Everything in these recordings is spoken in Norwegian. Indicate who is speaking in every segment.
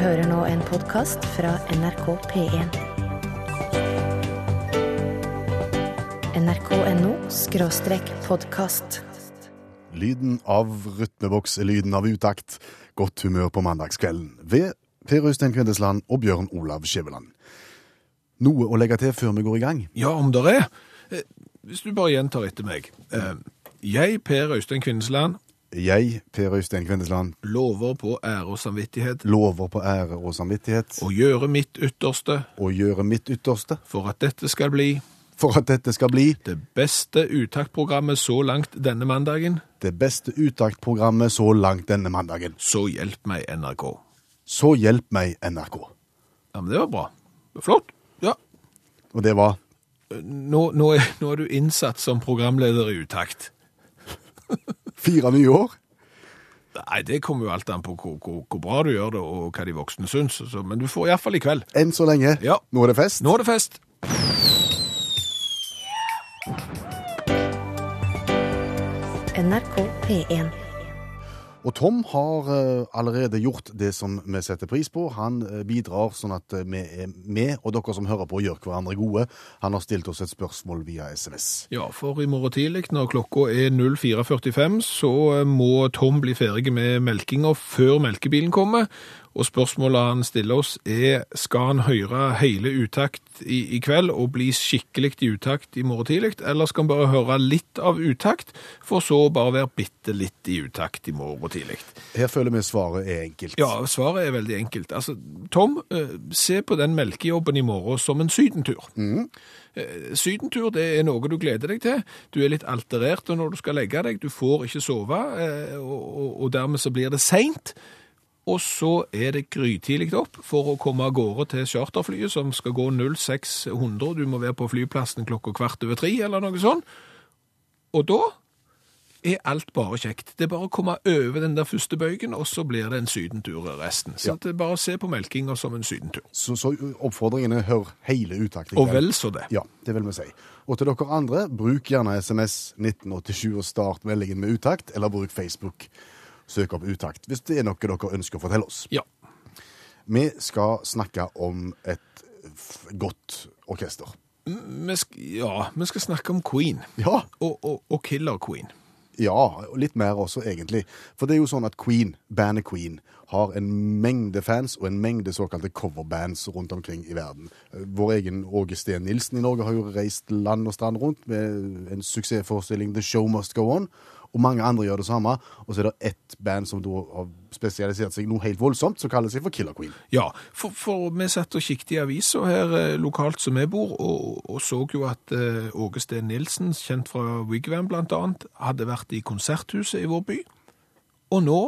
Speaker 1: hører nå en podkast fra NRK P1. nrk.no skråstrek podkast.
Speaker 2: Lyden av rytmeboks er lyden av utakt. Godt humør på mandagskvelden. Ved Per Øystein Kvindesland og Bjørn Olav Skjæveland. Noe å legge til før vi går i gang?
Speaker 3: Ja, om det er. Eh, Hvis du bare gjentar etter meg. Eh, Jeg, Per Øystein Kvindesland,
Speaker 2: Jeg, Per Øystein Kvindesland,
Speaker 3: lover på ære og samvittighet
Speaker 2: lover på ære og samvittighet
Speaker 3: å gjøre mitt ytterste
Speaker 2: å gjøre mitt ytterste
Speaker 3: for at dette skal bli
Speaker 2: for at dette skal bli
Speaker 3: det beste uttaktprogrammet så langt denne mandagen.
Speaker 2: det beste uttaktprogrammet så langt denne mandagen.
Speaker 3: Så hjelp meg, NRK.
Speaker 2: Så hjelp meg, NRK.
Speaker 3: Ja, men det var bra. Flott. Ja.
Speaker 2: Og det var
Speaker 3: Nå, nå, er, nå er du innsatt som programleder i utakt.
Speaker 2: fire nye år.
Speaker 3: Nei, det kommer jo alt an på hvor, hvor, hvor bra du gjør det, og hva de voksne syns. Så, men du får iallfall i kveld.
Speaker 2: Enn så lenge.
Speaker 3: Ja.
Speaker 2: Nå er det fest.
Speaker 3: Nå er det fest.
Speaker 1: NRK P1.
Speaker 2: Og Tom har eh, allerede gjort det som vi setter pris på. Han eh, bidrar sånn at eh, vi er med, og dere som hører på, gjør hverandre gode. Han har stilt oss et spørsmål via SMS.
Speaker 3: Ja, for i morgen tidlig, når klokka er 04.45, så må Tom bli ferdig med melkinga før melkebilen kommer. Og spørsmålet han stiller oss er, skal han høre hele utakt i, i kveld og bli skikkelig i utakt i morgen tidlig, eller skal han bare høre litt av utakt, for så bare være bitte litt i utakt i morgen tidlig?
Speaker 2: Her føler vi svaret er enkelt.
Speaker 3: Ja, svaret er veldig enkelt. Altså, Tom, eh, se på den melkejobben i morgen som en sydentur. Mm. Sydentur det er noe du gleder deg til. Du er litt alterert når du skal legge deg. Du får ikke sove, eh, og, og, og dermed så blir det seint. Og så er det grytidlig opp for å komme av gårde til charterflyet som skal gå 0600. Du må være på flyplassen klokka kvart over tre eller noe sånt. Og da er alt bare kjekt. Det er bare å komme over den der første bøygen, og så blir det en sydentur resten. Så
Speaker 2: Ja.
Speaker 3: det er bare å se på melkinga som en sydentur.
Speaker 2: Så, så oppfordringene hør hele utakt. i
Speaker 3: Og vel så det.
Speaker 2: Ja, det vil vi si. Og til dere andre, bruk gjerne SMS 1987 og start meldingen med utakt, eller bruk Facebook. Søk opp utakt hvis det er noe dere ønsker å fortelle oss.
Speaker 3: Ja.
Speaker 2: Vi skal snakke om et godt orkester.
Speaker 3: Vi ja, vi skal snakke om Queen.
Speaker 2: Ja,
Speaker 3: Og, og, og Killer Queen.
Speaker 2: ja, og litt mer også, egentlig. For det er jo sånn at Queen, bandet Queen, har en mengde fans og en mengde såkalte coverbands rundt omkring i verden. Vår egen Åge Steen Nilsen i Norge har jo reist land og strand rundt med en suksessforestilling The Show Must Go On. Og mange andre gjør det samme. Og så er det ett band som da har spesialisert seg noe helt voldsomt, som kaller seg for Killer Queen.
Speaker 3: Ja, for, for vi satt og kikket i avisa her eh, lokalt som vi bor, og, og så jo at eh, Åge Steen Nilsen, kjent fra Wigwam annet, hadde vært i konserthuset i vår by. Og nå,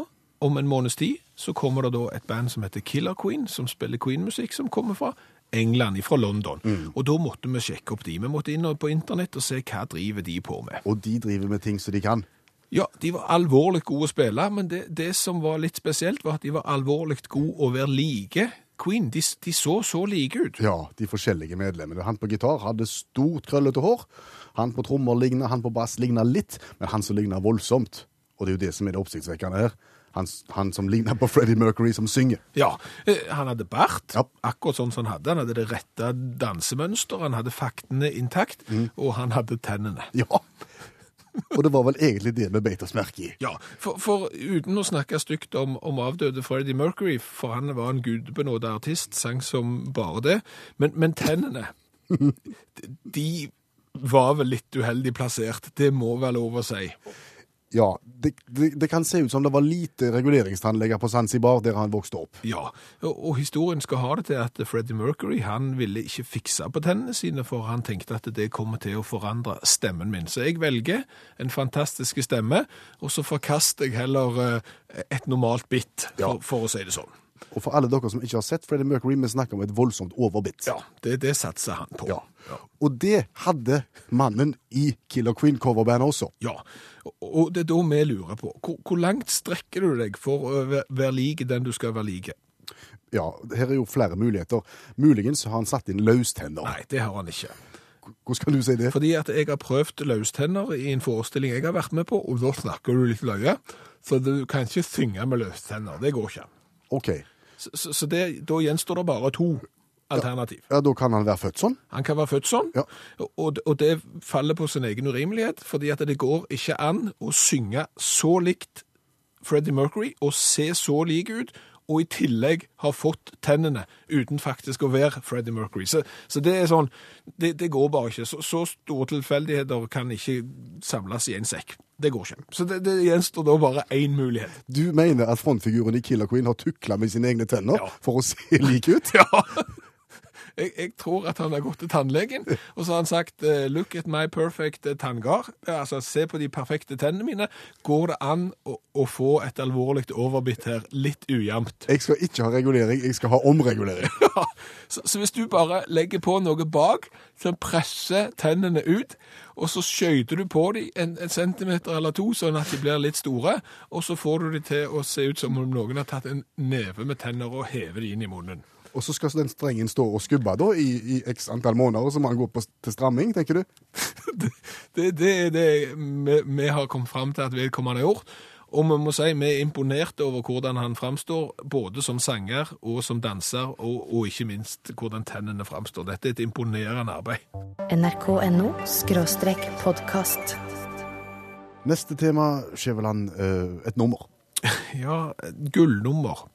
Speaker 3: om en måneds tid, så kommer det da et band som heter Killer Queen, som spiller Queen-musikk, som kommer fra England, fra London. Og da måtte vi sjekke opp de. Vi måtte inn på internett og se hva driver de på med.
Speaker 2: Og de driver med ting som de kan.
Speaker 3: Ja, de var alvorlig gode å spille, men det, det som var litt spesielt var at de var alvorlig gode å være like Queen. De, de så så like ut.
Speaker 2: Ja, de forskjellige medlemmene. Han på gitar hadde stort, krøllete hår. Han på trommer ligna, han på bass ligna litt, men han som ligna voldsomt. Og det er jo det som er det oppsiktsvekkende her. Han, han som ligna på Freddie Mercury, som synger.
Speaker 3: Ja, eh, Han hadde bart,
Speaker 2: Ja.
Speaker 3: akkurat sånn som han hadde. Han hadde det rette dansemønsteret, han hadde faktene intakt, og han hadde tennene.
Speaker 2: Ja. Og det var vel egentlig det vi beit oss merke i.
Speaker 3: Ja, for, for uten å snakke stygt om, om avdøde Freddie Mercury, for han var en gudbenådet artist, sang som bare det, men, men tennene, de var vel litt uheldig plassert, det må være lov å si.
Speaker 2: Ja, det, det, det kan se ut som det var lite reguleringstannleger på Zanzibar der han vokste opp.
Speaker 3: Ja, og, og historien skal ha det til at Freddie Mercury han ville ikke fikse på tennene sine, for han tenkte at det kommer til å forandre stemmen min. Så jeg velger en fantastisk stemme, og så forkaster jeg heller eh, et normalt bitt, for,
Speaker 2: Ja.
Speaker 3: for å si det sånn.
Speaker 2: Og for alle dere som ikke har sett Freddie Mercury, vi snakker om et voldsomt overbitt.
Speaker 3: Ja, det, det satser han på.
Speaker 2: Ja. Og det hadde mannen i Killer Queen-coverbandet også.
Speaker 3: Ja, og- det er da vi lurer på, hvor, hvor langt strekker du deg for å være, lik den du skal være like?
Speaker 2: Ja, her er jo flere muligheter. Muligens har han satt inn løstenner.
Speaker 3: Nei, det har han ikke.
Speaker 2: Hvordan kan du si det?
Speaker 3: Fordi at jeg har prøvd løstenner i en forestilling jeg har vært med på, og da snakker du litt løye. Så du kan ikke synge med løstenner. Det går ikke.
Speaker 2: Ok,
Speaker 3: Så, så, så det, da gjenstår det bare to alternativ.
Speaker 2: Ja, Da kan han være født sånn.
Speaker 3: Han kan være født sånn,
Speaker 2: Ja.
Speaker 3: og, og det faller på sin egen urimelighet, fordi at det går ikke an å synge så likt Freddie Mercury og se så lik ut, og i tillegg har fått tennene uten faktisk å være Freddie Mercury. Så, så det er sånn, det, det går bare ikke. Så, så store tilfeldigheter kan ikke samles i en sekk. Det går ikke. Så det, det gjenstår da bare én mulighet.
Speaker 2: Du mener at frontfiguren i Killer Queen har tukla med sine egne tenner
Speaker 3: Ja.
Speaker 2: for å se lik ut?
Speaker 3: Ja. Jeg, jeg tror at han har gått til tannlegen, og så har han sagt eh, 'look at my perfect eh, tanngard'. Altså, se på de perfekte tennene mine. Går det an å, å få et alvorlig overbitt her litt ujevnt?
Speaker 2: Jeg skal ikke ha regulering, jeg skal ha omregulering.
Speaker 3: Ja, så, så hvis du bare legger på noe bak som presser tennene ut, og så skøyter du på dem en, en centimeter eller to, sånn at de blir litt store, og så får du dem til å se ut som om noen har tatt en neve med tenner og hever dem inn i munnen.
Speaker 2: Og så skal den strengen stå og skubbe da i, i x antall måneder, så må han gå på, til stramming, tenker du?
Speaker 3: Det, det er det vi, vi har kommet fram til at vedkommende har gjort. Og vi må si vi er imponert over hvordan han framstår, både som sanger og som danser, og, og ikke minst hvordan tennene framstår. Dette er et imponerende arbeid.
Speaker 1: nrk.no podkast.
Speaker 2: Neste tema, Skjæveland, eh, et nummer.
Speaker 3: Ja, gullnummer.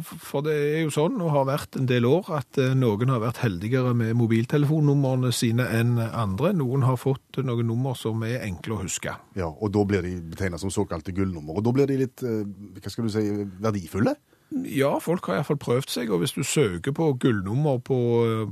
Speaker 3: For det er jo sånn, og har vært en del år, at eh, noen har vært heldigere med mobiltelefonnumrene sine enn andre. Noen har fått noen nummer som er enkle å huske.
Speaker 2: Ja, og da blir de betegnet som såkalte gullnummer. Og da blir de litt, eh, hva skal du si, verdifulle?
Speaker 3: Ja, folk har iallfall prøvd seg, og hvis du søker på gullnummer på,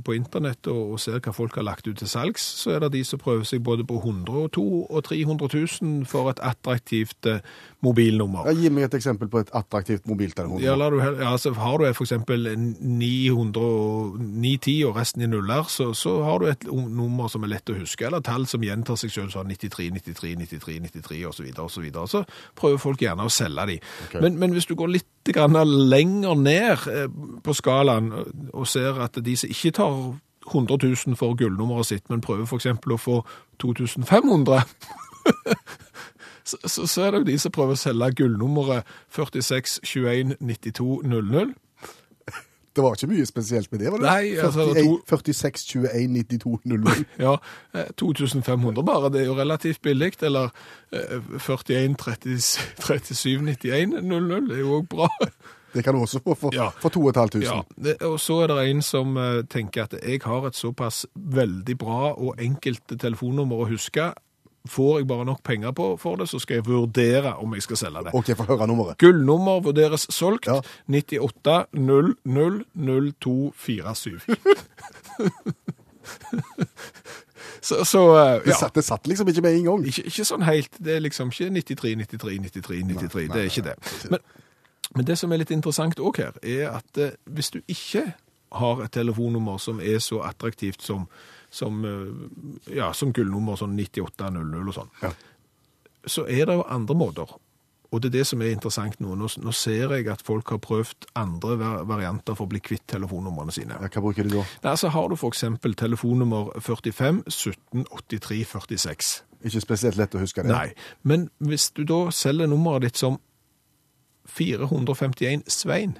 Speaker 3: på internett og, og ser hva folk har lagt ut til salgs, så er det de som prøver seg både på 100 og 200 og 300 000 for et attraktivt eh, mobilnummer.
Speaker 2: Ja, gi meg et eksempel på et attraktivt mobiltelefonnummer.
Speaker 3: Ja, du, hel- ja, så har du eksempel 910 og resten i nuller, så, så har du et nummer som er lett å huske, eller tall som gjentar seg selv, sånn 93, 93, 93, 93 og så videre, og så videre. Så prøver folk gjerne å selge de.
Speaker 2: Okay.
Speaker 3: Men, men hvis du går litt grann lenger ned eh, på skalaen og ser at de som ikke tar 100 000 for gullnummeret sitt, men prøver eksempel å få 2500, så, så, så er det jo de som prøver å selge gullnummeret 46 21 92 00.
Speaker 2: Det var ikke mye spesielt med det, var det?
Speaker 3: Nei, altså,
Speaker 2: 41, 46, 21, 92, 00.
Speaker 3: Ja, eh, 2500 bare, det er jo relativt billig, eller eh, 41 37 91 00, det er jo også bra.
Speaker 2: Det kan du også få for,
Speaker 3: Ja.
Speaker 2: for 2500.
Speaker 3: Ja, det, og så er det en som eh, tenker at jeg har et såpass veldig bra og enkelt telefonnummer å huske. Får jeg bare nok penger på for det, så skal jeg vurdere om jeg skal selge det.
Speaker 2: Ok, få høre nummeret.
Speaker 3: Gullnummer vurderes solgt.
Speaker 2: Ja.
Speaker 3: 98 00 0247. så, så ja.
Speaker 2: Det, satt, det satt liksom ikke med en gang.
Speaker 3: Ikke, ikke sånn helt. Det er liksom ikke 93, 93, 93, 93. det er ikke det. Men, men det som er litt interessant òg her, er at eh, hvis du ikke har et telefonnummer som er så attraktivt som, som, eh, ja, som gullnummer, sånn 9800 og sånn,
Speaker 2: Ja.
Speaker 3: så er det jo andre måter. Og det er det som er interessant nå. Nå, nå ser jeg at folk har prøvd andre varianter for å bli kvitt telefonnumrene sine.
Speaker 2: Ja, hva bruker de da?
Speaker 3: Nei, så har du eksempel telefonnummer 45 17 83 46.
Speaker 2: Ikke spesielt lett å huske det.
Speaker 3: Nei, men hvis du da selger nummeret ditt som 451 Svein,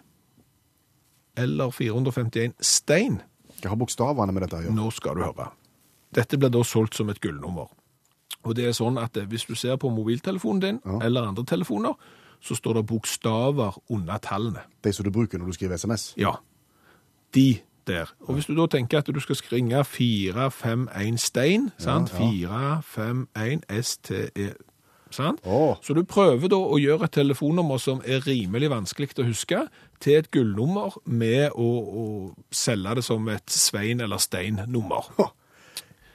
Speaker 3: eller 451 Stein,
Speaker 2: Hva har bokstavene med dette å gjøre?
Speaker 3: nå skal du høre. Dette blir da solgt som et gullnummer. Og det er sånn at eh, hvis du ser på mobiltelefonen din,
Speaker 2: Ja.
Speaker 3: eller andre telefoner, så står det bokstaver under tallene.
Speaker 2: De som du bruker når du skriver SMS?
Speaker 3: Ja, de der. Og hvis du da tenker at du skal ringe 451 Stein, sant? 451 STE,
Speaker 2: Åh.
Speaker 3: Så du prøver da å gjøre et telefonnummer som er rimelig vanskelig å huske, til et gullnummer med å, å selge det som et Svein- eller Stein-nummer.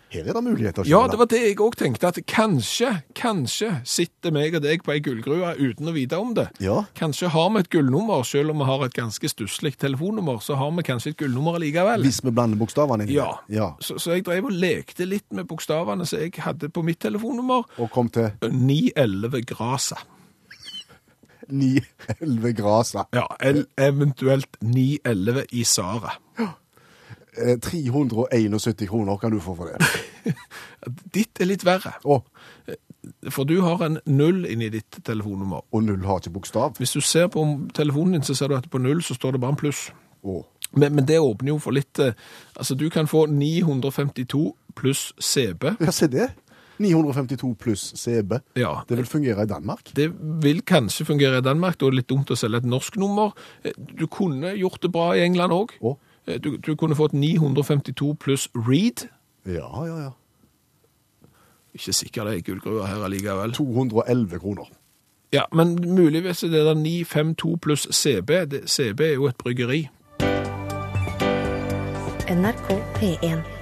Speaker 2: Her er det muligheter.
Speaker 3: Ja, det var det jeg òg tenkte, at kanskje, kanskje sitter meg og deg på ei gullgrue uten å vite om det.
Speaker 2: Ja.
Speaker 3: Kanskje har vi et gullnummer, selv om vi har et ganske stusslig telefonnummer, så har vi kanskje et gullnummer likevel.
Speaker 2: Hvis vi blander bokstavene inn i
Speaker 3: Ja.
Speaker 2: ja.
Speaker 3: Så, så jeg drev og lekte litt med bokstavene som jeg hadde på mitt telefonnummer.
Speaker 2: Og kom til
Speaker 3: 911 Grasa.
Speaker 2: 911 Grasa.
Speaker 3: Ja, el- eventuelt 911 Isara.
Speaker 2: Eh, 371 kroner kan du få for det.
Speaker 3: Ditt er litt verre.
Speaker 2: Oh.
Speaker 3: For du har en null inni ditt telefonnummer.
Speaker 2: Og null har ikke bokstav.
Speaker 3: Hvis du ser på telefonen din, så ser du at på null så står det bare en pluss.
Speaker 2: Oh.
Speaker 3: Men, men det åpner jo for litt eh, Altså, du kan få 952 pluss CB.
Speaker 2: Ja, se det. 952 pluss CB.
Speaker 3: Ja,
Speaker 2: Det vil fungere i Danmark.
Speaker 3: Det vil kanskje fungere i Danmark, da er det litt dumt å selge et norsk nummer. Eh, Du kunne gjort det bra i England òg.
Speaker 2: Å.
Speaker 3: Du, du kunne fått 952 pluss read.
Speaker 2: Ja, ja, ja.
Speaker 3: Ikke sikker det er gullgruva her allikevel.
Speaker 2: 211 kroner.
Speaker 3: Ja, men muligvis er det der 952 pluss CB. Det, CB er jo et bryggeri.
Speaker 1: NRK P1.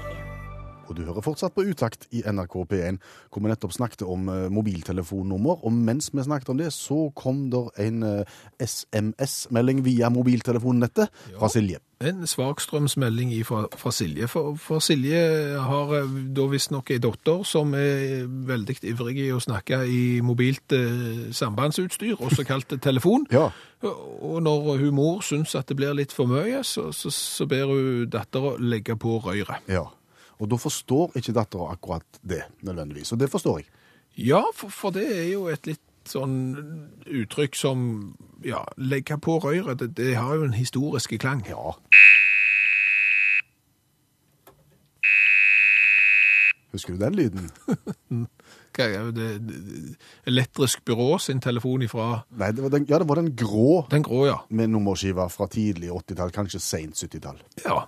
Speaker 2: Og du hører fortsatt på Utakt i NRK P1, hvor vi nettopp snakket om eh, mobiltelefonnummer. Og mens vi snakket om det, så kom der en eh, SMS-melding via mobiltelefonnettet fra Silje.
Speaker 3: En svakstrømsmelding fra, fra Silje. For, for Silje har eh, da visstnok ei datter som er veldig ivrig i å snakke i mobilt eh, sambandsutstyr, også kalt telefon.
Speaker 2: Ja.
Speaker 3: Og når hun mor syns at det blir litt for mye, så, så, så ber hun dattera legge på røret.
Speaker 2: ja. Og da forstår ikke dattera akkurat det, nødvendigvis. Og det forstår jeg.
Speaker 3: Ja, for, for det er jo et litt sånn uttrykk som Ja, legge på røret, det, det har jo en historisk klang.
Speaker 2: Ja. Husker du den lyden?
Speaker 3: Hva er det? Elektrisk byrå sin telefon ifra
Speaker 2: Nei, det var den, ja, det var den grå
Speaker 3: Den grå, ja.
Speaker 2: med nummerskiva fra tidlig 80-tall, kanskje sent 70-tall.
Speaker 3: ja.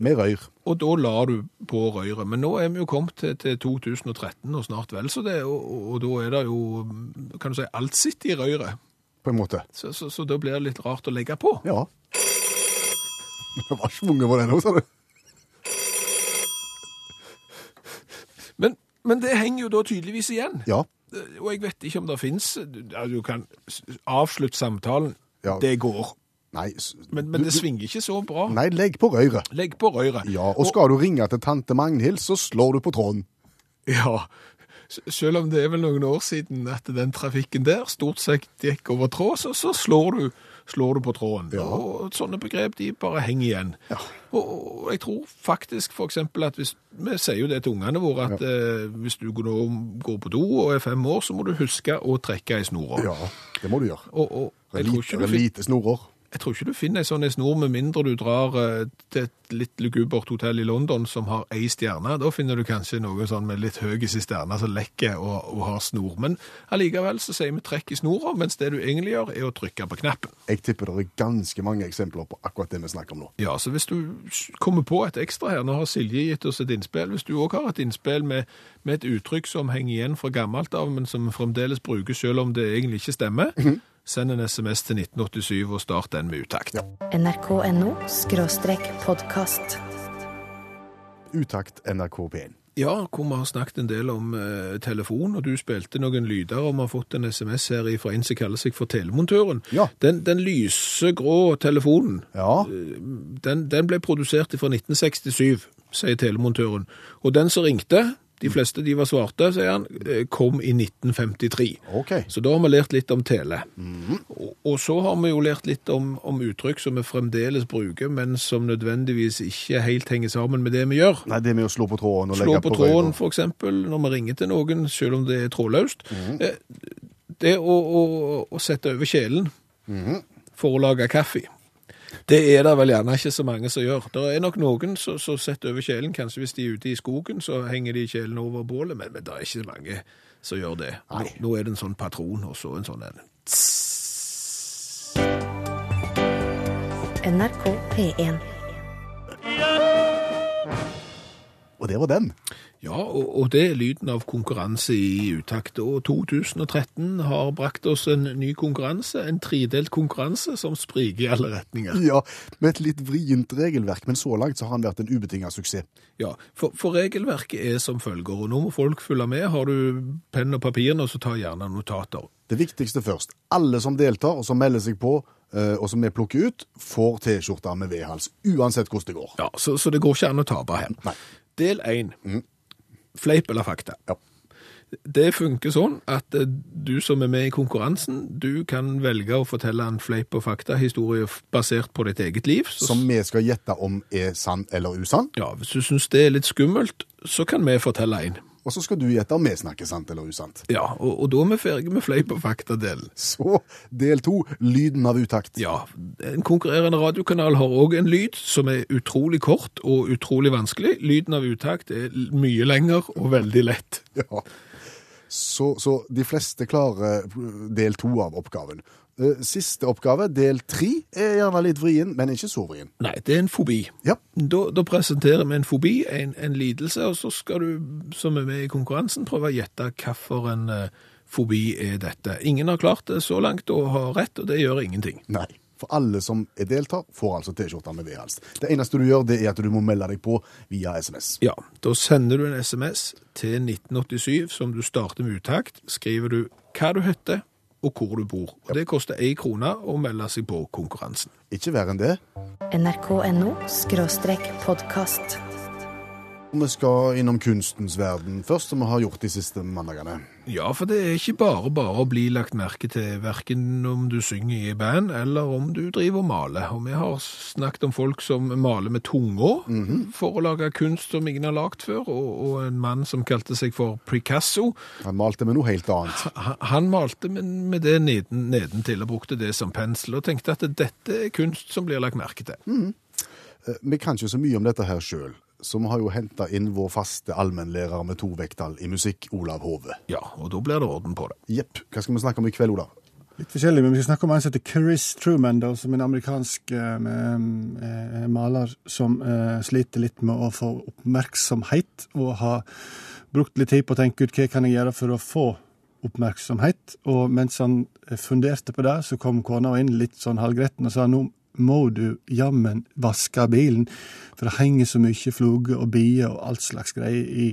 Speaker 2: Med røyr.
Speaker 3: Og da la du på røyret. Men nå er vi jo kommet til, til 2013 og snart vel så det, og, og, og da er det jo, kan du si, alt sitt i røyret.
Speaker 2: På en måte.
Speaker 3: Så, så, så da blir det litt rart å legge på.
Speaker 2: Ja. Det var svunget på den òg, sa du.
Speaker 3: Men, men det henger jo da tydeligvis igjen.
Speaker 2: Ja.
Speaker 3: Og jeg vet ikke om det fins Du kan avslutte samtalen.
Speaker 2: Ja.
Speaker 3: Det går.
Speaker 2: Nei,
Speaker 3: Men, men
Speaker 2: du-
Speaker 3: det svinger ikke så bra.
Speaker 2: Nei, legg på røret.
Speaker 3: Legg på røret.
Speaker 2: Ja, og skal du ringe til tante Magnhild, så slår du på tråden.
Speaker 3: Ja, selv om det er vel noen år siden at den trafikken der stort sett gikk over tråd, så, så slår, du, slår du på tråden.
Speaker 2: Ja.
Speaker 3: Og sånne begrep, de bare henger igjen.
Speaker 2: Ja.
Speaker 3: Og, jeg tror faktisk eksempel at hvis, vi sier jo det til ungene våre, at eh, hvis du går, går på do og er fem år, så må du huske å trekke i snora.
Speaker 2: Ja, det må du gjøre.
Speaker 3: Og, og jeg, tror ikke du fikk...
Speaker 2: lite snorer.
Speaker 3: Jeg tror ikke du finner en sånn snor med mindre du drar eh, til et litt lugubert hotell i London som har ei stjerne. Da finner du kanskje noe sånn med litt høy stjerne som lekker og, og har snor. Men allikevel så sier vi trekk i snora, mens det du egentlig gjør er å trykke på knappen.
Speaker 2: Jeg tipper det er ganske mange eksempler på akkurat det vi snakker om nå.
Speaker 3: Ja, så hvis du kommer på et ekstra her, nå har Silje gitt oss et innspill, hvis du også har et innspill med, med et uttrykk som henger igjen fra gammelt av, men som fremdeles brukes selv om det egentlig ikke stemmer, send en sms til 1987 og start den med utakt.
Speaker 1: NRK.no skråstrek podkast.
Speaker 2: Utakt NRK P1.
Speaker 3: Ja, hvor vi har snakket en del om eh, telefon, og du spilte noen lyder, og vi har fått en sms her fra en som kaller seg for telemontøren.
Speaker 2: Ja.
Speaker 3: Den, den lysegrå telefonen,
Speaker 2: Ja,
Speaker 3: den, den ble produsert fra 1967, sier telemontøren. Og den som ringte, de fleste de var svarte, sier han, eh, kom i 1953.
Speaker 2: Okay.
Speaker 3: Så da har vi lært litt om tele. og, og så har vi jo lært litt om, om uttrykk som vi fremdeles bruker, men som nødvendigvis ikke helt henger sammen med det vi gjør.
Speaker 2: Nei, det med å slå på tråden og
Speaker 3: Slå
Speaker 2: legge
Speaker 3: på
Speaker 2: på
Speaker 3: tråden, f.eks. når vi ringer til noen, selv om det er trådløst. Mm. Det å, å, å sette over kjelen
Speaker 2: Mhm.
Speaker 3: for å lage kaffe, det er det vel gjerne ikke så mange som gjør. Det er nok noen som, setter over kjelen, kanskje hvis de er ute i skogen, så henger de kjelen over bålet, men, men det er ikke så mange som gjør det. Nå, nå er det en sånn patron, og så en sånn en.
Speaker 1: NRK P1.
Speaker 2: Og det var den.
Speaker 3: Ja, og, og det er lyden av konkurranse i utakt. Og 2013 har brakt oss en ny konkurranse, en tredelt konkurranse som spriker i alle retninger.
Speaker 2: Ja, med et litt vrient regelverk, men så langt så har han vært en ubetinget suksess.
Speaker 3: Ja, for, for regelverket er som følger, og nå må folk følge med. Har du penn og papir nå, så ta gjerne notater.
Speaker 2: Det viktigste først. Alle som deltar og som melder seg på, eh, og som vi plukker ut, får T-skjorter med V-hals, uansett hvordan det går.
Speaker 3: Ja, så, så det går ikke an å tape her.
Speaker 2: Nei.
Speaker 3: Del 1. Fleip eller fakta.
Speaker 2: Ja.
Speaker 3: Det funker sånn at eh, du som er med i konkurransen, du kan velge å fortelle en fleip- og fakta-historie basert på ditt eget liv. Så,
Speaker 2: Som vi skal gjette om er sann eller usann.
Speaker 3: ja, hvis du syns det er litt skummelt, så kan vi fortelle en.
Speaker 2: Og så skal du gjette om vi snakker sant eller usant.
Speaker 3: Ja, og, og da er vi ferdige med fleip og fakta-delen.
Speaker 2: Så del to, lyden av utakt.
Speaker 3: Ja, en konkurrerende radiokanal har òg en lyd som er utrolig kort og utrolig vanskelig. Lyden av utakt er mye lenger og veldig lett.
Speaker 2: Ja. Så, så de fleste klarer del to av oppgaven. Eh, Siste oppgave, del tre, er gjerne litt vrien, men ikke så vrien.
Speaker 3: Nei, det er en fobi.
Speaker 2: Ja.
Speaker 3: Da, da presenterer vi en fobi, en, en lidelse, og så skal du, som er med i konkurransen, prøve å gjette hvilken uh, fobi er dette. Ingen har klart det så langt og har rett, og det gjør ingenting.
Speaker 2: Nei. For alle som er deltar, får altså T-skjorta med V-hals. Det eneste du gjør, det er at du må melde deg på via SMS.
Speaker 3: Ja, da sender du en SMS til 1987 som du starter med utakt. Skriver du hva du heter og hvor du bor. Og Det koster én krone å melde seg på konkurransen.
Speaker 2: Ikke verre enn det.
Speaker 1: nrk.no podkast.
Speaker 2: Vi skal innom kunstens verden først, som vi har gjort de siste mandagene.
Speaker 3: Ja, for det er ikke bare bare å bli lagt merke til, verken om du synger i band, eller om du driver og maler. Og vi har snakket om folk som maler med tunga for å lage kunst som ingen har lagt før, og, og en mann som kalte seg for Picasso.
Speaker 2: Han malte med noe helt annet.
Speaker 3: Han, han malte med, med det neden, nedentil og brukte det som pensel, og tenkte at dette er kunst som blir lagt merke til.
Speaker 2: Eh, Vi kan ikke så mye om dette her sjøl, vi har jo henta inn vår faste allmennlærer med to vekttall i musikk, Olav Hove.
Speaker 3: Ja, og da blir det orden på det.
Speaker 2: Jepp. Hva skal vi snakke om i kveld, Olav?
Speaker 4: Litt forskjellig, men vi skal snakke om en som heter Chris Truman, da, som en amerikansk eh, eh, maler som eh, sliter litt med å få oppmerksomhet, og har brukt litt tid på å tenke ut hva kan jeg gjøre for å få oppmerksomhet. Og mens han eh, funderte på det, så kom kona inn litt sånn halvgretten og sa nå må du jammen vaske bilen, for det henger så mye fluger og bier og alt slags greier i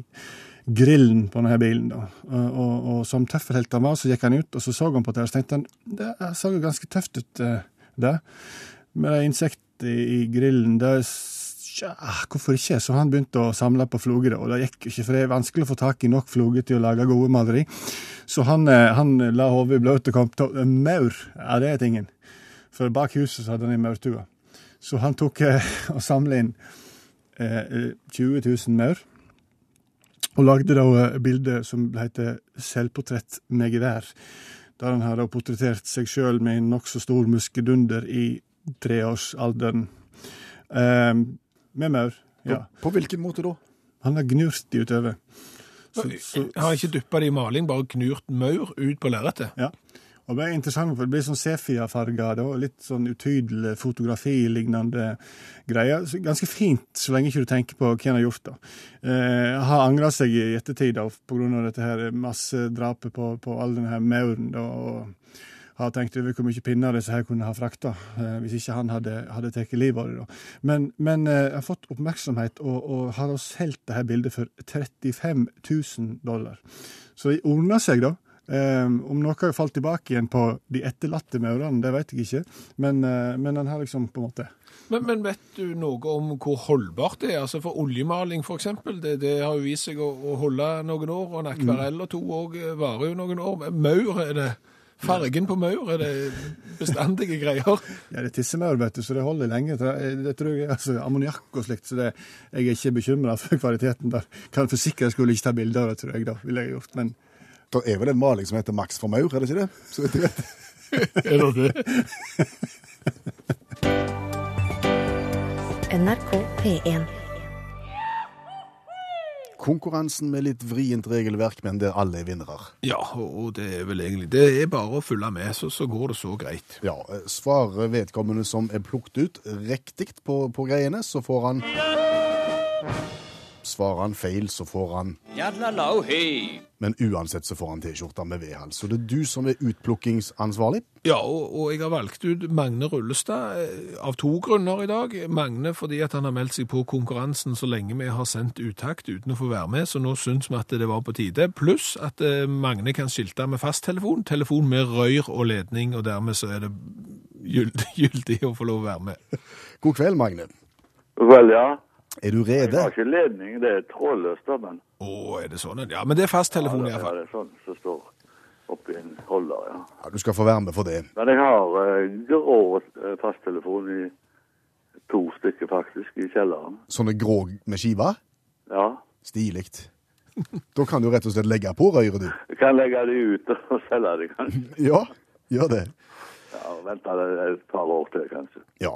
Speaker 4: grillen på denne bilen. da. Og, og, og som tøffelhelt han var, så gikk han ut, og så så han på det, og så tenkte han det så jo ganske tøft ut, eh, det. Med det insektene i, grillen, det ja, Hvorfor ikke? Så han begynte å samle på fluger, og det gikk ikke, for det er vanskelig å få tak i nok fluger til å lage gode maleri. Så han, eh, han la hodet i bløt og kom til maur. Ja, det er tingen. For bak huset så hadde han ei maurtue. Så han tok eh, og samla inn eh, 20 000 maur. Og lagde da et bilde som heter 'Selvportrett med gevær'. Der han har portrettert seg sjøl med en nokså stor muskedunder i treårsalderen. Eh, med maur. Ja.
Speaker 2: På, på hvilken måte da?
Speaker 4: Han har gnurt de utover. Så, så,
Speaker 3: Har ikke duppa det i maling, bare gnurt maur ut på lerretet.
Speaker 4: ja. Og det er interessant, for det blir sånn sepia-farga, litt sånn utydelig fotografi-lignende greier. Ganske fint, så lenge ikke du tenker på hva han har gjort. da. Eh, har angra seg i ettertid da, av dette her massedrapet på, på all denne her mauren. da, og har tenkt over hvor mye pinner disse her kunne ha frakta, eh, hvis ikke han hadde, hadde tatt livet av det. Men, men eh, har fått oppmerksomhet, og, og har da solgt dette bildet for 35 000 dollar. Så det ordner seg, da. Eh, om noe har falt tilbake igjen på de etterlatte maurene, det vet jeg ikke. Men, eh, men den har liksom på en måte
Speaker 3: Men, men vet du noe om hvor holdbart det er? Altså For oljemaling, eksempel, det, det har jo vist seg å, å holde noen år, og en akvarell og to òg varer jo noen år. Maur, er det Fargen på maur, er det bestandige greier?
Speaker 4: Ja, det er tissemaur, vet du, så det holder lenge. Det, det tror jeg, altså Ammoniakk og slikt, så det, jeg er ikke bekymra for kvaliteten der. Kan for sikkerhets skyld ikke ta bilder av det, tror jeg, da, ville jeg gjort. Men
Speaker 2: Det er vel en maling som heter Max for maur, er det ikke det? Så vet jeg vet.
Speaker 3: Er det det?
Speaker 1: NRK P1.
Speaker 2: Konkurransen med litt vrient regelverk, men der alle er vinnere.
Speaker 3: Ja, og og det er vel egentlig Det er bare å følge med, så, så går det så greit.
Speaker 2: Ja, eh, Svarer vedkommende som er plukket ut riktig på, på greiene, så får han Svarer han feil, så får han Men uansett så får han T-skjorta med V-hals. Så det er du som er utplukkingsansvarlig.
Speaker 3: Ja, og, og jeg har valgt ut Magne Rullestad eh, av to grunner i dag. Magne fordi at han har meldt seg på konkurransen så lenge vi har sendt uttakt uten å få være med, så nå syns vi at det var på tide. Pluss at eh, Magne kan skilte med fasttelefon, telefon med røyr og ledning, og dermed så er det gyldig, gyldig å få lov å være med.
Speaker 2: God kveld, Magne.
Speaker 5: Vel, ja.
Speaker 2: Er du
Speaker 5: Jeg har ikke ledning, det er trådløst, da, men
Speaker 3: Å, er det sånn? Ja, men det er fasttelefon
Speaker 5: ja,
Speaker 3: iallfall.
Speaker 5: det er sånn som står oppi en holder, ja.
Speaker 2: Ja, du skal få være med for det.
Speaker 5: Men jeg har eh, grå eh, fasttelefon i to stykker, faktisk, i kjelleren.
Speaker 2: Sånne grå med skiva?
Speaker 5: Ja.
Speaker 2: Stilig. Da kan du rett og slett legge på røret, du.
Speaker 5: Jeg kan legge det ut og selge det, kanskje.
Speaker 2: Ja, gjør det.
Speaker 5: Ja, Vente et par år til, kanskje.
Speaker 2: Ja.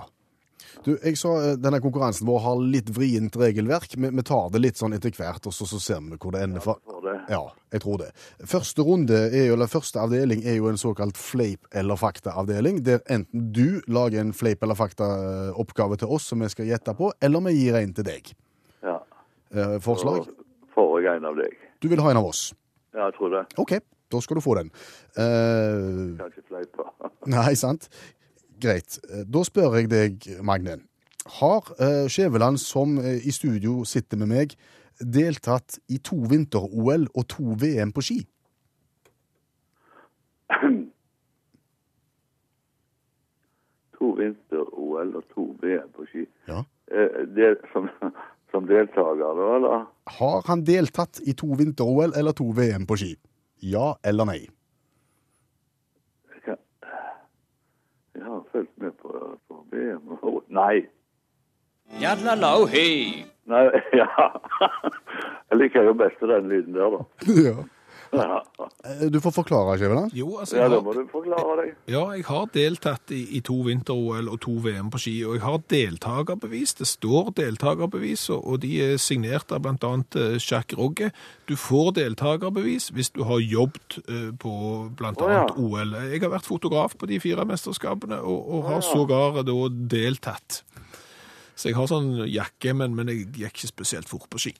Speaker 2: Du, jeg sa eh, denne konkurransen vår har litt vrient regelverk. Vi, vi tar det litt sånn etter hvert, og så, så ser vi hvor det ender. Ja,
Speaker 5: jeg tror det.
Speaker 2: ja, jeg tror det. Første runde, er jo, eller første avdeling er jo en såkalt fleip- eller fakta-avdeling, der enten du lager en fleip- eller fakta-oppgave til oss som vi skal gjette på, eller vi gir en til deg.
Speaker 5: Ja.
Speaker 2: Eh, forslag?
Speaker 5: Får jeg en av deg.
Speaker 2: Du vil ha en av oss.
Speaker 5: Ja, jeg tror det.
Speaker 2: OK, da skal du få den. Eh,
Speaker 5: Kanskje fleipa.
Speaker 2: Nei, sant? Greit. Eh, Da spør jeg deg, Magnen. Har eh, Skjæveland, som eh, i studio sitter med meg, deltatt i to vinter-OL og to VM på ski?
Speaker 5: To vinter-OL og to VM på ski.
Speaker 2: Ja.
Speaker 5: Det, som, som deltaker, da, eller?
Speaker 2: Har han deltatt i to vinter-OL eller to VM på ski? Ja eller nei?
Speaker 5: Jeg kan- Jeg har fulgt med på, på VM. og- Nei.
Speaker 6: Yadlalau hey.
Speaker 5: Nei, ja. Jeg liker jo best den lyden der, da.
Speaker 2: Ja.
Speaker 5: Ja,
Speaker 2: Eh, Du får forklare, Skjæveland.
Speaker 3: Jo, altså,
Speaker 5: ja da må du forklare deg.
Speaker 3: ja, jeg har deltatt i, i to vinter-OL og to VM på ski, og jeg har deltakerbevis. Det står deltakerbevis, og, de er signert av annet eh, Rogge. Du får deltakerbevis hvis du har jobbet eh, på blant
Speaker 5: Oh, ja.
Speaker 3: OL. Jeg har vært fotograf på de fire mesterskapene, og, og har sågar da deltatt. Så jeg har sånn jakke, men, men jeg gikk ikke spesielt fort på ski.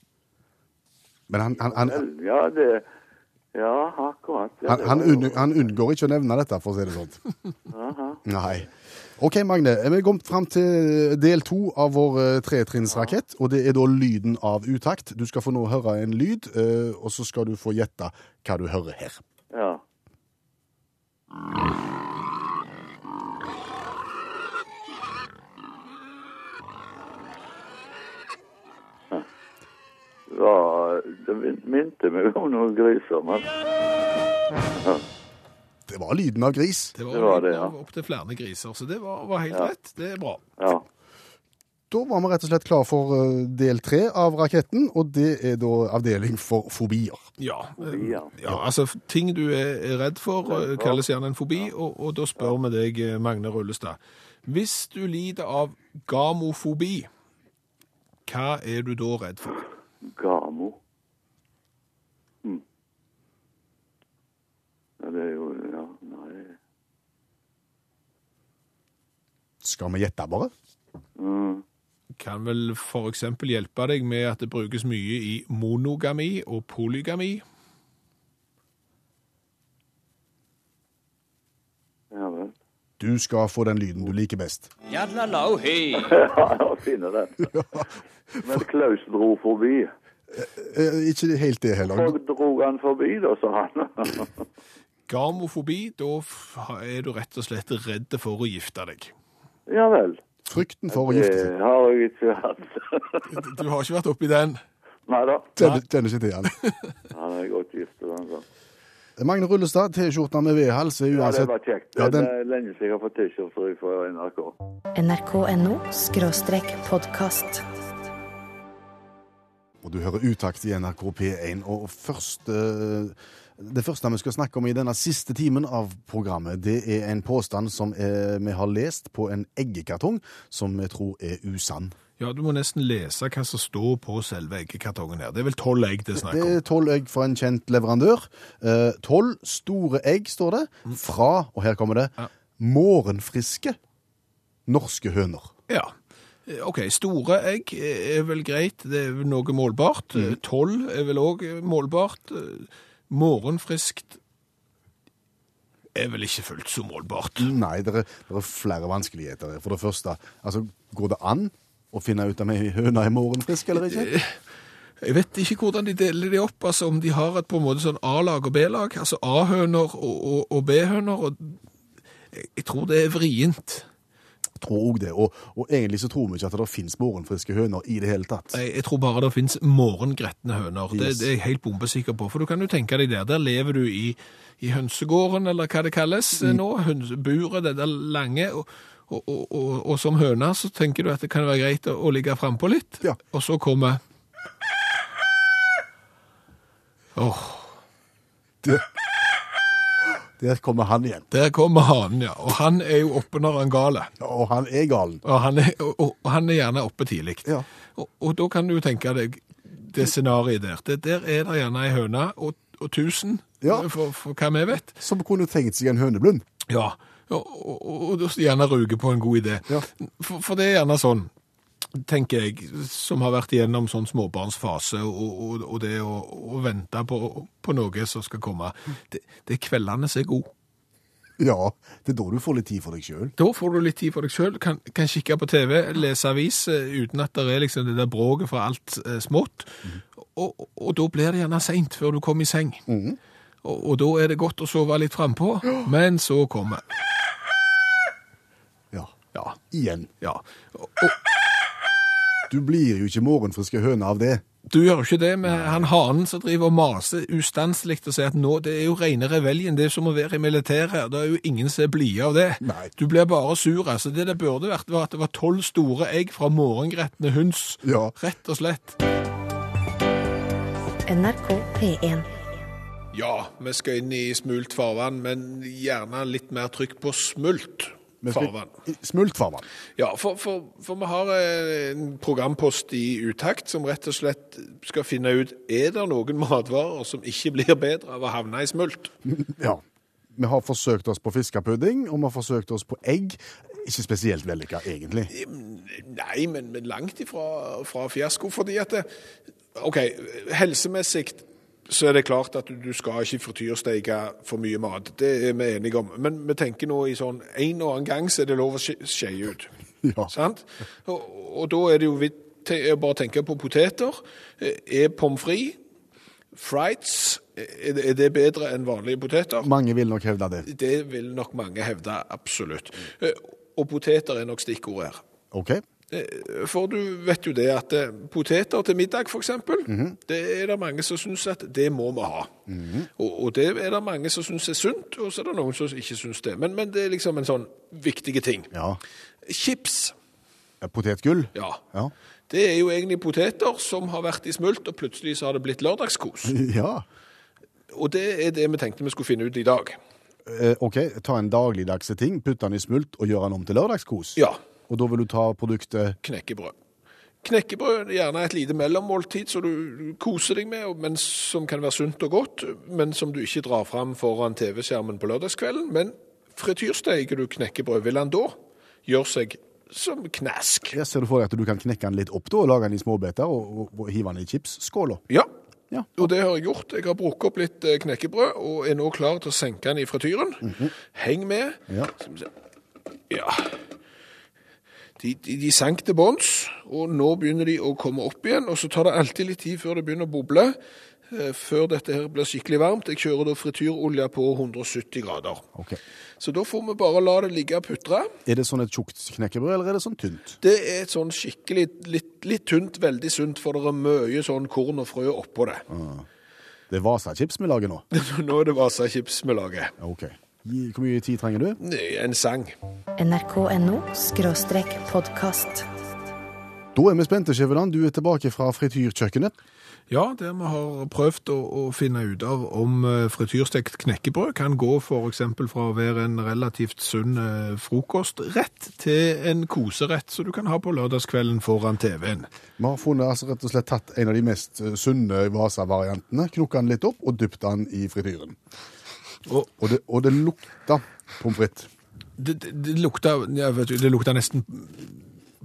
Speaker 2: Men han, han, han,
Speaker 5: Ja, det Ja, akkurat. Ja,
Speaker 2: han, han, unn, han unngår ikke å nevne dette, for å si det sånn. Nei. OK, Magne. Vi er kommet fram til del to av vår eh, tretrinnsrakett, og det er da lyden av utakt. Du skal få nå høre en lyd, eh, og så skal du få gjette hva du hører her.
Speaker 5: Ja. Ja, det minte meg om noen griser, men
Speaker 2: Det var lyden av gris.
Speaker 3: Det var,
Speaker 5: Det var det, ja.
Speaker 3: av opptil flere griser, så det var, var helt
Speaker 5: Ja.
Speaker 3: rett. Det er bra.
Speaker 5: ja.
Speaker 2: Da var vi rett og slett klar for eh, del tre av raketten, og det er da avdeling for fobier.
Speaker 3: Ja, eh,
Speaker 5: Fobier.
Speaker 3: ja altså ting du er er redd for, eh, kalles gjerne en fobi, og, og da spør vi deg, eh, Magne Rullestad. Hvis du lider av gamofobi, hva er du da redd for?
Speaker 5: Gamo. Hm. Ja, det er jo Ja, nei
Speaker 2: Skal vi gjette bare?
Speaker 5: mm.
Speaker 3: Kan vel eksempel hjelpe deg med at det brukes mye i monogami og polygami?
Speaker 5: Ja vel.
Speaker 2: Du skal få den lyden du liker best.
Speaker 6: Yadlalau hei!
Speaker 5: Ja, jeg finner den. Men Klaus dro forbi.
Speaker 2: Eh, ikke helt det heller.
Speaker 5: Så dro han forbi, da, sa han.
Speaker 3: Gamofobi, da er du rett og slett redd for å gifte deg.
Speaker 5: ja vel.
Speaker 2: Frykten for å gifte
Speaker 5: Det
Speaker 2: seg.
Speaker 5: har jeg ikke hatt.
Speaker 3: Du har ikke vært oppi den?
Speaker 5: Nei da.
Speaker 2: Kjenner, ikke til den.
Speaker 5: Han er godt gift. og sa.
Speaker 2: Magne Rullestad, T-skjorta med V-hals er
Speaker 5: Ja, det var kjekt.
Speaker 2: Ja, den-
Speaker 5: Det er lenge siden jeg har fått T-skjorte fra NRK.
Speaker 1: nrk.no skråstrek podkast.
Speaker 2: Og du hører utakt i NRK P1. Og først, eh, det første vi skal snakke om i denne siste timen av programmet, det er en påstand som eh, vi har lest på en eggekartong, som vi tror er usann.
Speaker 3: Ja, du må nesten lese hva som står på selve eggekartongen her. Det er vel tolv egg det er snakk
Speaker 2: Det er tolv egg fra en kjent leverandør. Eh, Tolv store egg, står det, fra, og her kommer det,
Speaker 3: Ja.
Speaker 2: morgenfriske norske høner.
Speaker 3: Ja. Eh, OK, store egg er vel greit, det er noe målbart. Eh, Tolv er vel òg målbart. Eh, Morgenfriskt er vel ikke fullt så målbart.
Speaker 2: Nei, det er, det er flere vanskeligheter. For det første, altså, går det an å finne ut om ei høne er morgenfrisk eller ikke?
Speaker 3: Jeg vet ikke hvordan de deler de opp, altså om de har et på en måte sånn A-lag og B-lag, altså A-høner og, og, og B-høner, og jeg, tror det er vrient.
Speaker 2: Jeg tror også det. Og, og egentlig så tror vi ikke at det finnes morgenfriske høner i det hele tatt.
Speaker 3: Jeg, jeg tror bare det finnes morgengretne høner. Det,
Speaker 2: Yes.
Speaker 3: det er jeg helt bombesikker på. For du kan jo tenke deg der. Der lever du i, i hønsegården, eller hva det kalles mm. nå. Hønseburet, det der lange. Og, og, og, og, og som høne så tenker du at det kan være greit å, å ligge frampå litt.
Speaker 2: Ja.
Speaker 3: Og så kommer Åh,
Speaker 2: Der kommer han igjen.
Speaker 3: der kommer hanen, ja. Og han er jo oppe når han gale.
Speaker 2: Og han er galen.
Speaker 3: Og han er, og, og, han er gjerne oppe tidlig.
Speaker 2: Ja.
Speaker 3: Og, og da kan du tenke deg det scenariet der. Det, der er det gjerne ei høne og tusen,
Speaker 2: Ja.
Speaker 3: for, for hva vi vet.
Speaker 2: Som kunne tenkt seg en høneblund.
Speaker 3: Ja, og, og, og, gjerne ruge på en god idé.
Speaker 2: Ja.
Speaker 3: For, for det er gjerne sånn, tenker jeg, som har vært igjennom sånn småbarnsfase, og, og, det å, å vente på, på noe som skal komme, det, det er kveldene som er gode.
Speaker 2: Ja, det er da du får litt tid for deg sjøl.
Speaker 3: Da får du litt tid for deg sjøl, kan, kan kikke på TV, lese avis, eh, uten at det er liksom det der bråket fra alt eh, smått. Og, og, og da blir det gjerne seint før du kommer i seng. Og, og da er det godt å sove litt frampå, men så kommer
Speaker 2: Ja. Igjen.
Speaker 3: ja. Og, og,
Speaker 2: Du blir jo ikke morgenfriske høne av det.
Speaker 3: Du gjør jo ikke det med han hanen som driver og maser ustanselig og sier at nå, det er jo rene reveljen, det er som å være i militæret det er jo ingen som er blide av det.
Speaker 2: Nei.
Speaker 3: Du blir bare sur, altså. Det det burde vært var at det var tolv store egg fra morgengretne høns,
Speaker 2: Ja.
Speaker 3: rett og slett.
Speaker 1: NRK P1.
Speaker 3: Ja, vi skal inn i smult farvann, men gjerne litt mer trykk på smult farvann.
Speaker 2: Smultfarvann.
Speaker 3: Ja, for, for, for vi har eh, en programpost i utakt som rett og slett skal finne ut er det noen matvarer som ikke blir bedre av å havne i smult.
Speaker 2: Ja. Vi har forsøkt oss på fiskepudding, og vi har forsøkt oss på egg. Ikke spesielt vellykka, egentlig.
Speaker 3: Nei, men, men langt ifra fra fiasko, fordi at det, OK, helsemessig så er det klart at du, skal ikke frityrsteike for mye mat. Det er vi enige om. Men vi tenker nå i sånn en og annen gang så er det lov å skeie ut.
Speaker 2: Ja.
Speaker 3: Sant? Og, og da er det jo vidt til å bare tenke på poteter. Eh, Er pommes frites, frites, er det- er det bedre enn vanlige poteter?
Speaker 2: Mange vil nok hevde det.
Speaker 3: Det vil nok mange hevde, absolutt. Eh, Og poteter er nok stikkordet her.
Speaker 2: OK?
Speaker 3: Eh, For du vet jo det at eh, poteter til middag, for eksempel, det er det mange som syns at det må vi ha. og, og det er det mange som syns er sunt, og så er det noen som ikke syns det. Men, men det er liksom en sånn viktige ting.
Speaker 2: Ja.
Speaker 3: Chips,
Speaker 2: Potetgull?
Speaker 3: ja.
Speaker 2: Ja.
Speaker 3: Det er jo egentlig poteter som har vært i smult, og plutselig så har det blitt lørdagskos.
Speaker 2: Ja.
Speaker 3: Og det er det vi tenkte vi skulle finne ut i dag.
Speaker 2: Eh, OK, ta en dagligdagse ting, putte den i smult og gjøre den om til lørdagskos.
Speaker 3: Ja,
Speaker 2: Og da vil du ta produktet
Speaker 3: knekkebrød. Knekkebrød er gjerne et lite mellommåltid som du koser deg med, men som kan være sunt og godt, men som du ikke drar fram foran TV-skjermen på lørdagskvelden. Men frityrsteiker du knekkebrød, vil han da gjøre seg som knask?
Speaker 2: Jeg ser du for deg at du kan knekke den litt opp da, og lage den i småbiter og, og, og hive den i chipsskåla.
Speaker 3: Ja,
Speaker 2: Ja.
Speaker 3: og det har jeg gjort. Jeg har brukt opp litt eh, knekkebrød, og er nå klar til å senke den i frityren. Heng med.
Speaker 2: Ja.
Speaker 3: Ja. De, de, de sank til bunns, og nå begynner de å komme opp igjen. Og så tar det alltid litt tid før det begynner å boble, eh, før dette her blir skikkelig varmt. Jeg kjører da frityrolje på 170 grader.
Speaker 2: Okay.
Speaker 3: Så da får vi bare la det ligge og putre.
Speaker 2: Er det sånn et tjukt knekkebrød, eller er det sånn tynt?
Speaker 3: Det er et sånn skikkelig, litt, litt tynt, veldig sunt, for det er mye sånn korn og frø oppå det.
Speaker 2: Det er Vasa-chips vi lager nå.
Speaker 3: Nå er det Vasa-chips vi lager.
Speaker 2: Ok. Hvor mye tid trenger du?
Speaker 3: En sang.
Speaker 1: NRK.no skråstrek podkast.
Speaker 2: Da er vi spente, Skjæveland. Du er tilbake fra frityrkjøkkenet.
Speaker 3: Ja, der vi har prøvd å, å finne ut av om eh, frityrstekt knekkebrød kan gå for eksempel fra å være en relativt sunn frokostrett frokost rett til en koserett som du kan ha på lørdagskvelden foran TV-en.
Speaker 2: Vi har funnet, altså, rett og slett tatt en av de mest eh, sunne Vasa-variantene, knukket den litt opp og dypt den i frityren.
Speaker 3: Og
Speaker 2: Og det, og det lukta pommes frites.
Speaker 3: det, det, det lukta vet det lukta nesten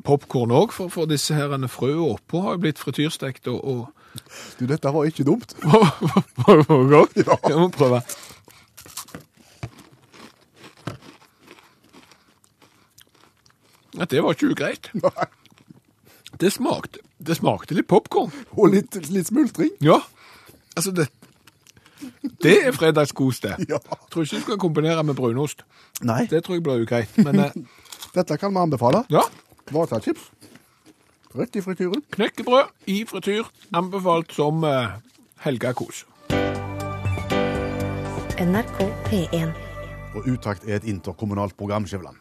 Speaker 3: popkorn òg, for, for disse herrene frøene oppå har jo blitt frityrstekt og, og
Speaker 2: Du, dette var ikke dumt.
Speaker 3: Var det godt?
Speaker 2: Ja.
Speaker 3: Jeg må prøve. Ja, det var ikke ugreit.
Speaker 2: Nei.
Speaker 3: Det smakte, det smakte litt popkorn.
Speaker 2: Og litt, litt smultring.
Speaker 3: Ja, altså det Det er fredagskos, det.
Speaker 2: Ja.
Speaker 3: Jeg tror ikke du skal kombinere med brunost.
Speaker 2: Nei,
Speaker 3: Det tror jeg blir ugreit. Men eh,
Speaker 2: dette kan vi anbefale.
Speaker 3: ja,
Speaker 2: Vasa-chips. Rett i frityren.
Speaker 3: knekkebrød i frityr anbefalt som eh, helgekos.
Speaker 1: NRK P1.
Speaker 2: Og Utakt er et interkommunalt program, Skjæveland.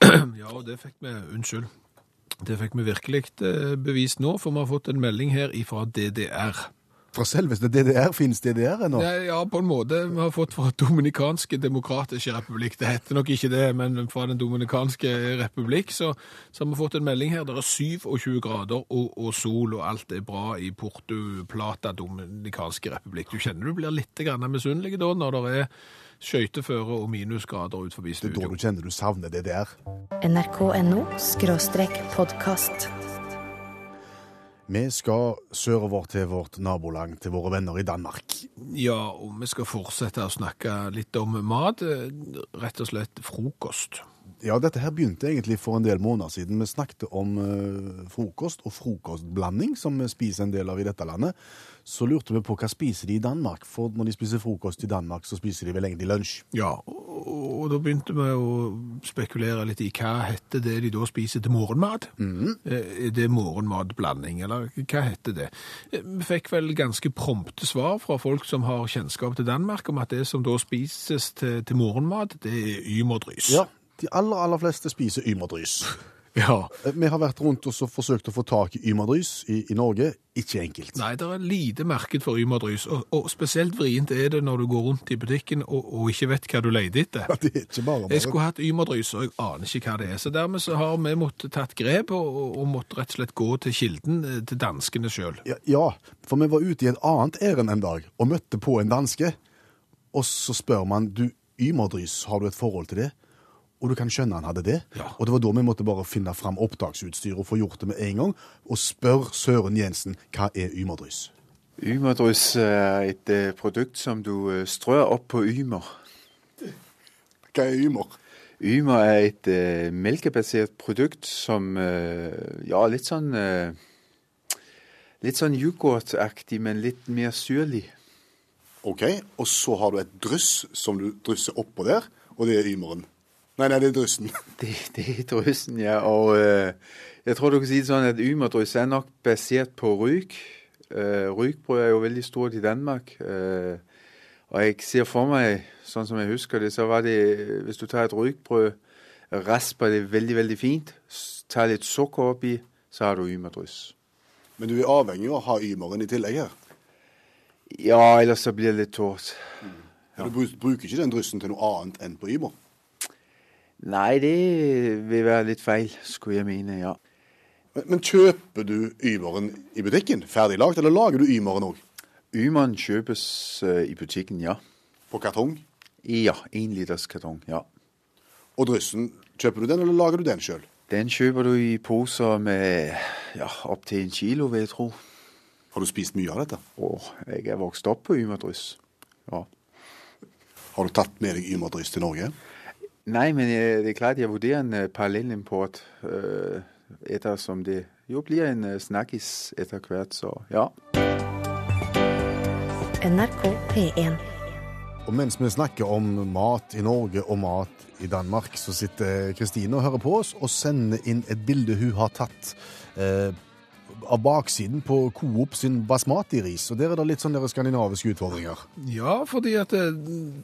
Speaker 3: Ja, og det fikk vi, unnskyld. Det fikk vi virkelig eh, bevist nå, for vi har fått en melding her fra DDR.
Speaker 2: Fra selveste DDR finnes DDR ennå?
Speaker 3: Ja, ja, på en måte. Vi har fått fra Dominikanske demokratiske republikk. Det heter nok ikke det, men fra Den dominikanske republikk så, så har vi fått en melding her. Det er 27 grader og, og sol, og alt er bra i Porto Plata Dominikanske republikk. Du kjenner du blir litt grann misunnelig da, når det er skøyteføre og minusgrader ut forbi
Speaker 2: Det er da du kjenner du savner DDR.
Speaker 1: nrk.no podkast.
Speaker 2: Vi skal sørover til vårt nabolag, til våre venner i Danmark.
Speaker 3: Ja, og vi skal fortsette å snakke litt om mat. Rett og slett frokost.
Speaker 2: Ja, dette her begynte egentlig for en del måneder siden. Vi snakket om eh, frokost og frokostblanding, som vi spiser en del av i dette landet. Så lurte vi på hva spiser de i Danmark, for når de spiser frokost i Danmark, så spiser de vel egentlig lunsj.
Speaker 3: Ja, og, og da begynte vi å spekulere litt i hva heter det de da spiser til morgenmat? Mm. Er det morgenmatblanding, eller hva heter det? Eh, Vi fikk vel ganske prompte svar fra folk som har kjennskap til Danmark, om at det som da spises til, til morgenmat, det er ymodrys.
Speaker 2: Ja, de aller, aller fleste spiser ymerdrys.
Speaker 3: ja.
Speaker 2: Eh, Vi har vært rundt og så forsøkt å få tak i ymerdrys i, i Norge. Ikke enkelt.
Speaker 3: Nei, det er lite marked for ymerdrys, og, og spesielt vrient er det når du går rundt i butikken og, og ikke vet hva du leter etter.
Speaker 2: Det er ikke bare
Speaker 3: Jeg skulle hatt ymerdrys, og jeg aner ikke hva det er. Så dermed så har vi måttet tatt grep, og, og, og måtte rett og slett gå til kilden, eh, til danskene sjøl.
Speaker 2: Ja, ja, for vi var ute i et annet ærend en dag og møtte på en danske. Og så spør man du, ymerdrys, har du et forhold til det? Og du kan skjønne han hadde det.
Speaker 3: Ja.
Speaker 2: Og det var da vi måtte bare finne fram opptaksutstyr og få gjort det med en gang. Og spør Søren Jensen hva er ymerdrys.
Speaker 7: Ymerdrys er et øh, produkt som du øh, strør opp på ymer.
Speaker 2: Hva er ymer?
Speaker 7: Ymer er et uh, melkebasert produkt som uh, Ja, litt sånn uh, Litt sånn yoghurtaktig, men litt mer syrlig.
Speaker 2: OK, og så har du et dryss som du drysser oppå der, og det er ymeren. Nei, nei, det er Drussen.
Speaker 7: Det, det er Drussen, ja. Og uh, jeg tror du kan si det sånn at ymerdryss er nok basert på ryk. Uh, rykbrød er jo veldig stort i Danmark. Uh, og jeg ser for meg, sånn som jeg husker det, så var det Hvis du tar et rykbrød, rasper det veldig, veldig fint, tar litt sukker oppi, så har du ymerdryss.
Speaker 2: Men du er avhengig av å ha ymeren i tillegg her.
Speaker 7: Ja, ellers så blir det litt tårt.
Speaker 2: Du bruker ikke den dryssen til noe annet enn på ymer.
Speaker 7: Nei, det vil være litt feil, skulle jeg mene, ja.
Speaker 2: Men, men kjøper du ymeren i butikken, ferdiglagt, eller lager du ymeren òg?
Speaker 7: Ymeren kjøpes uh, i butikken, ja.
Speaker 2: På kartong?
Speaker 7: Ja, én liters kartong, ja.
Speaker 2: Og dryssen, kjøper du den, eller lager du den sjøl?
Speaker 7: Den kjøper du i poser med ja, opptil en kilo, vil jeg tro.
Speaker 2: Har du spist mye av dette?
Speaker 7: Å, jeg er vokst opp på ymerdryss. Ja.
Speaker 2: Har du tatt med deg ymerdryss til Norge?
Speaker 7: Nei, men jeg, det er klart jeg vurderer en uh, parallellimport uh, ettersom det jo blir en uh, snakkis etter hvert, så ja.
Speaker 1: NRK P1.
Speaker 2: Og mens vi snakker om mat i Norge og mat i Danmark, så sitter Kristine og hører på oss og sender inn et bilde hun har tatt eh, av baksiden på Coop sin basmati-ris. Og der er det litt sånn deres skandinaviske utfordringer.
Speaker 3: Ja, fordi at det,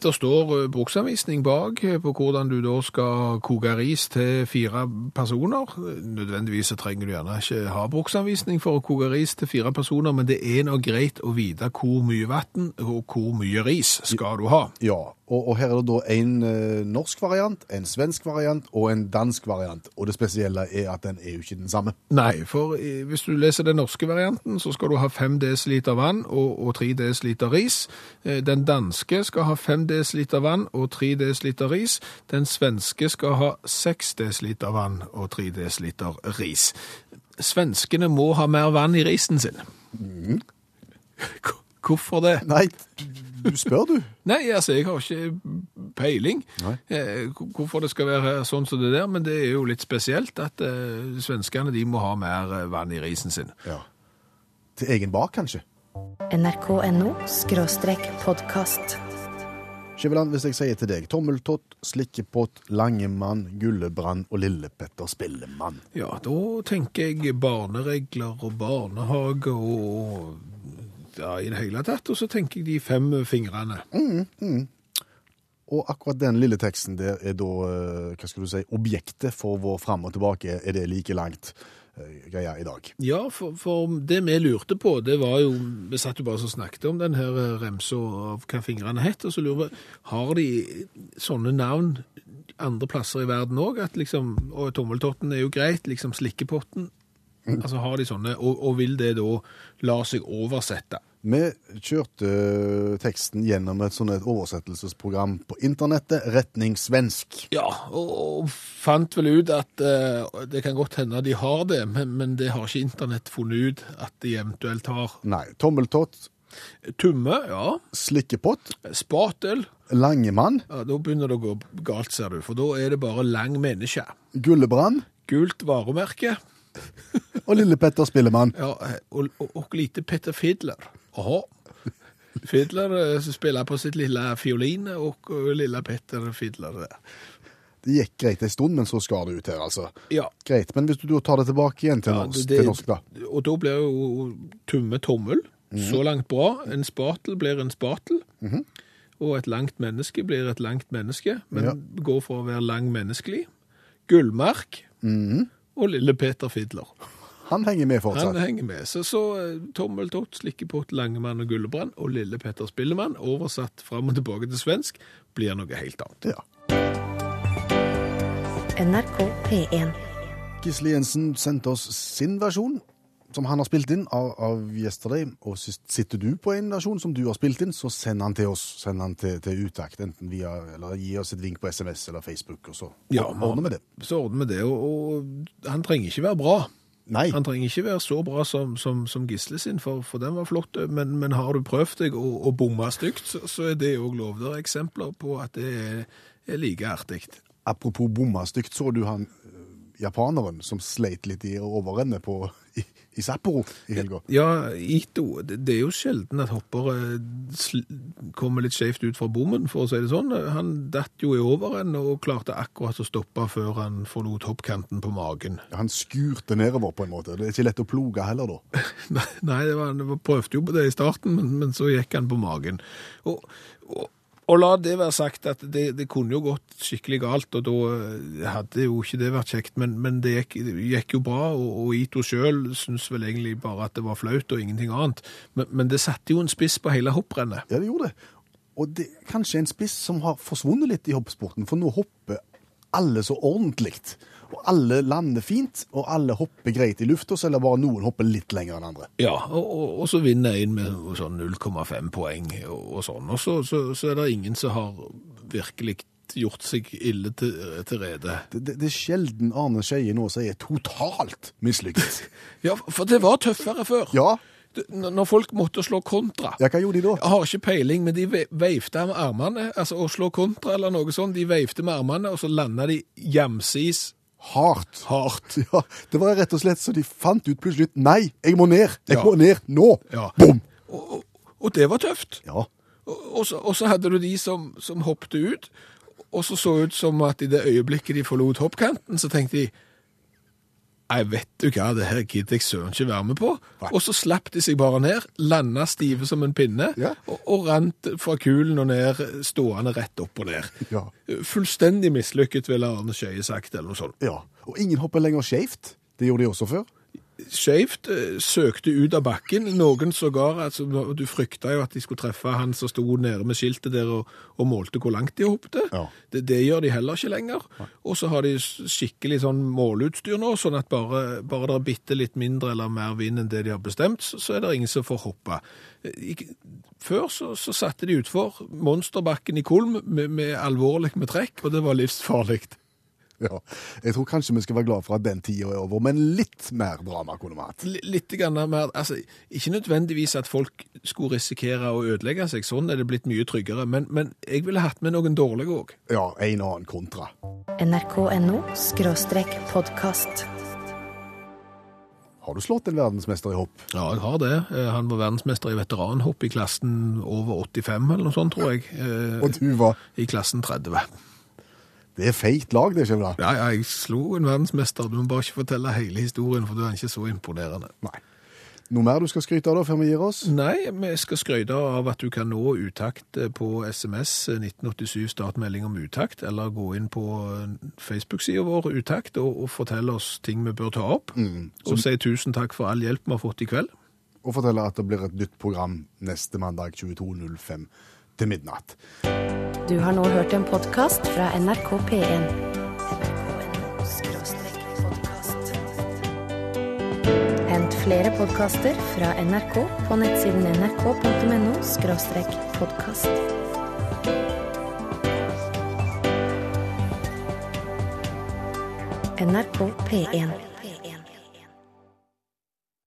Speaker 3: det står eh, bruksanvisning bak eh, på hvordan du da skal koke ris til fire personer. Nødvendigvis så trenger du gjerne ikke ha bruksanvisning for å koke ris til fire personer, men det er nå greit å vite hvor mye vann og hvor mye ris skal du ha.
Speaker 2: Ja, og, og her er det da en eh, norsk variant, en svensk variant og en dansk variant. Og det spesielle er at den er jo ikke den samme.
Speaker 3: Nei, for eh, hvis du leser den norske varianten, så skal du ha 5 dl vann og, og 3 dl ris. Eh, Den danske skal ha 5 dl vann og 3 dl ris. Den svenske skal ha 6 dl vann og 3 dl ris. Svenskene må ha mer vann i risen sin. Mm. Hvorfor det?
Speaker 2: Nei, du spør du.
Speaker 3: Nei, altså, jeg har ikke peiling eh, hvorfor det skal være sånn som det der, men det er jo litt spesielt at eh, svenskene de må ha mer eh, vann i risen sin.
Speaker 2: Ja. Til egen bak, kanskje.
Speaker 1: nrk.no podkast.
Speaker 2: Skiveland, hvis jeg sier til deg tommeltott, slikkepott, Langemann, Gullebrann og Lillepetter Spillemann.
Speaker 3: Ja, da tenker jeg barneregler og barnehage og ja, i det hele tatt, og så tenker jeg de fem fingrene.
Speaker 2: Og akkurat den lille teksten der er da, eh, hva skal du si, objektet for vår fram og tilbake, er det like langt. eh, greia i dag.
Speaker 3: Ja, for, for det vi lurte på, det var jo Vi satt jo bare og snakket om den her eh, remsa av hva fingrene het, og så lurer vi Har de sånne navn andre plasser i verden òg? At liksom Og tommeltotten er jo greit, liksom slikkepotten. Altså har de sånne, og, og vil det da la seg oversette?
Speaker 2: Vi kjørte eh, teksten gjennom et sånn et oversettelsesprogram på internettet, retning svensk.
Speaker 3: Ja, og, og fant vel ut at uh, det kan godt hende de har det, men, men det har ikke internett funnet ut at de eventuelt har.
Speaker 2: Nei, tommeltott,
Speaker 3: Tumme, ja.
Speaker 2: slikkepott,
Speaker 3: Spatel.
Speaker 2: langemann,
Speaker 3: Ja, Da begynner det å gå galt, ser du, for da er det bare lang menneske.
Speaker 2: Gullebrand.
Speaker 3: Gult varemerke.
Speaker 2: og lille Petter Spillemann.
Speaker 3: Ja, og, og, og lite Petter Fidler. Aha. Fiddler eh, spiller på sitt lille fiolin, og, og lille Petter Fidler der.
Speaker 2: Det gikk greit en stund, men så skar det ut her, altså.
Speaker 3: Ja,
Speaker 2: Greit, men hvis du tar det tilbake igjen til,
Speaker 3: Ja,
Speaker 2: norsk,
Speaker 3: det-
Speaker 2: til norsk, da.
Speaker 3: og da blir jo tumme tommel. Så langt bra. En spatel blir en spatel. Og et langt menneske blir et langt menneske, men
Speaker 2: Ja.
Speaker 3: går fra å være lang menneskelig. Gullmark og lille Peter Fidler.
Speaker 2: Han henger med fortsatt.
Speaker 3: Han henger med. Så, så eh, tommeltott, slikkepott, langemann og Gullebrand og lille Petter Spillemann, oversatt fram og tilbake til svensk, blir noe helt annet.
Speaker 2: Ja.
Speaker 1: NRK P1.
Speaker 2: Gisle Jensen sendte oss sin versjon, som han har spilt inn av, av Yesterday. Og sitter du på en versjon som du har spilt inn, så send han til oss. Send han til, til utakt, enten via, eller gi oss et vink på SMS eller Facebook, og så
Speaker 3: Ja,
Speaker 2: ordner vi det.
Speaker 3: Så ordner vi det. Og, og han trenger ikke være bra.
Speaker 2: Nei,
Speaker 3: Han trenger ikke være så bra som, som, som Gisle sin, for, for den var flott. Men, men har du prøvd deg å, å bomme stygt, så, så er det òg lov. Det er eksempler på at det er, er like artig.
Speaker 2: apropos bomma stygt, så du han japaneren som sleit litt i overrennet på, i, i Sapporo i helga?
Speaker 3: Ja, Ito, det, er jo sjelden at hoppere kommer litt skjevt ut fra bommen, for å si det sånn. Han datt jo i overrenn og klarte akkurat å stoppe før han forlot hoppkanten på magen.
Speaker 2: Han skurte nedover på en måte. Det er ikke lett å ploge heller, da.
Speaker 3: Nei, det var, han prøvde jo på det i starten, men, men så gikk han på magen. Og, og, og la det være sagt at det, det kunne jo gått skikkelig galt, og da eh, hadde jo ikke det vært kjekt, men, men det gikk, det gikk jo bra, og, og Ito sjøl syns vel egentlig bare at det var flaut og ingenting annet. Men, men det satte jo en spiss på hele hopprennet.
Speaker 2: Ja, det gjorde det. Og det er kanskje en spiss som har forsvunnet litt i hoppsporten, for nå hopper alle så ordentlig. Og alle lander fint, og alle hopper greit i lufta, så eller bare noen hopper litt lenger enn andre.
Speaker 3: Ja, og, og, og så vinner en med sånn 0,5 poeng og, og sånn. Og så, så, så er det ingen som har virkelig gjort seg ille til, til rede.
Speaker 2: Det, det, det er sjelden Arne Skeie nå som er totalt mislykket.
Speaker 3: Ja, for det var tøffere før.
Speaker 2: Ja,
Speaker 3: Når folk måtte slå kontra.
Speaker 2: ja hva gjorde de da?
Speaker 3: Jeg har ikke peiling, men de veivte med armene. Altså å slå kontra eller noe sånt. De veifte med armene, og så landa de jamsis
Speaker 2: Hardt.
Speaker 3: hardt.
Speaker 2: Ja, det var rett og slett så de fant ut plutselig Nei, jeg må ned! Jeg
Speaker 3: Ja.
Speaker 2: må ned nå!
Speaker 3: Ja.
Speaker 2: Bom!
Speaker 3: Og, og, og det var tøft.
Speaker 2: Ja.
Speaker 3: Og, og, så, så hadde du de som, som hoppet ut, og så så ut som at i det øyeblikket de forlot hoppkanten, så tenkte de Nei, vet du hva, det her gidder jeg søren ikke være med på.
Speaker 2: Nei.
Speaker 3: Og så slapp de seg bare ned, landa stive som en pinne,
Speaker 2: Ja.
Speaker 3: og, og rant fra kulen og ned, stående rett opp og ned.
Speaker 2: Ja.
Speaker 3: Fullstendig mislykket, ville Arne Skeie sagt, eller noe sånt.
Speaker 2: ja. Og ingen hopper lenger skeivt. Det gjorde de også før.
Speaker 3: Skjevt, eh, søkte ut av bakken. Noen sågar altså, Du frykta jo at de skulle treffe han som sto nede med skiltet der og, og målte hvor langt de hoppet.
Speaker 2: Ja.
Speaker 3: Det, det gjør de heller ikke lenger. Og så har de skikkelig sånn måleutstyr nå, sånn at bare, bare det er bitte litt mindre eller mer vind enn det de har bestemt, så, så er det ingen som får hoppe. Før så, så satte de utfor monsterbakken i Kolm med, med alvorlig med trekk, og det var livsfarlig.
Speaker 2: Ja. Jeg tror kanskje vi skal være glad for at den tida er over, men litt mer drama kunne vi hatt.
Speaker 3: Litt grann mer, altså, ikke nødvendigvis at folk skulle risikere å ødelegge seg, sånn er det blitt mye tryggere, men, men jeg ville hatt med noen dårlige òg.
Speaker 2: Ja, en og annen kontra.
Speaker 1: nrk.no skråstrek podkast.
Speaker 2: Har du slått en verdensmester i hopp?
Speaker 3: Ja, jeg har det. Eh, Han var verdensmester i veteranhopp i klassen over 85, eller noe sånt, tror jeg. Eh,
Speaker 2: Og du var
Speaker 3: I klassen 30.
Speaker 2: Det er feigt lag, det, Skjevla.
Speaker 3: Ja, ja, jeg slo en verdensmester. Du må bare ikke fortelle hele historien, for du er ikke så imponerende.
Speaker 2: Nei. Noe mer du skal skryte av da, før vi gir oss?
Speaker 3: Nei, vi skal skryte av at du kan nå utakt på SMS 1987 startmelding om utakt, eller gå inn på Facebook-sida vår utakt og, og fortelle oss ting vi bør ta opp. Og si tusen takk for all hjelp vi har fått i kveld.
Speaker 2: Og fortelle at det blir et nytt program neste mandag 22.05 til midnatt.
Speaker 1: Du har nå hørt en podkast fra NRK P1. Hent flere podkaster fra NRK på nettsiden nrk.no podkast. NRK P1.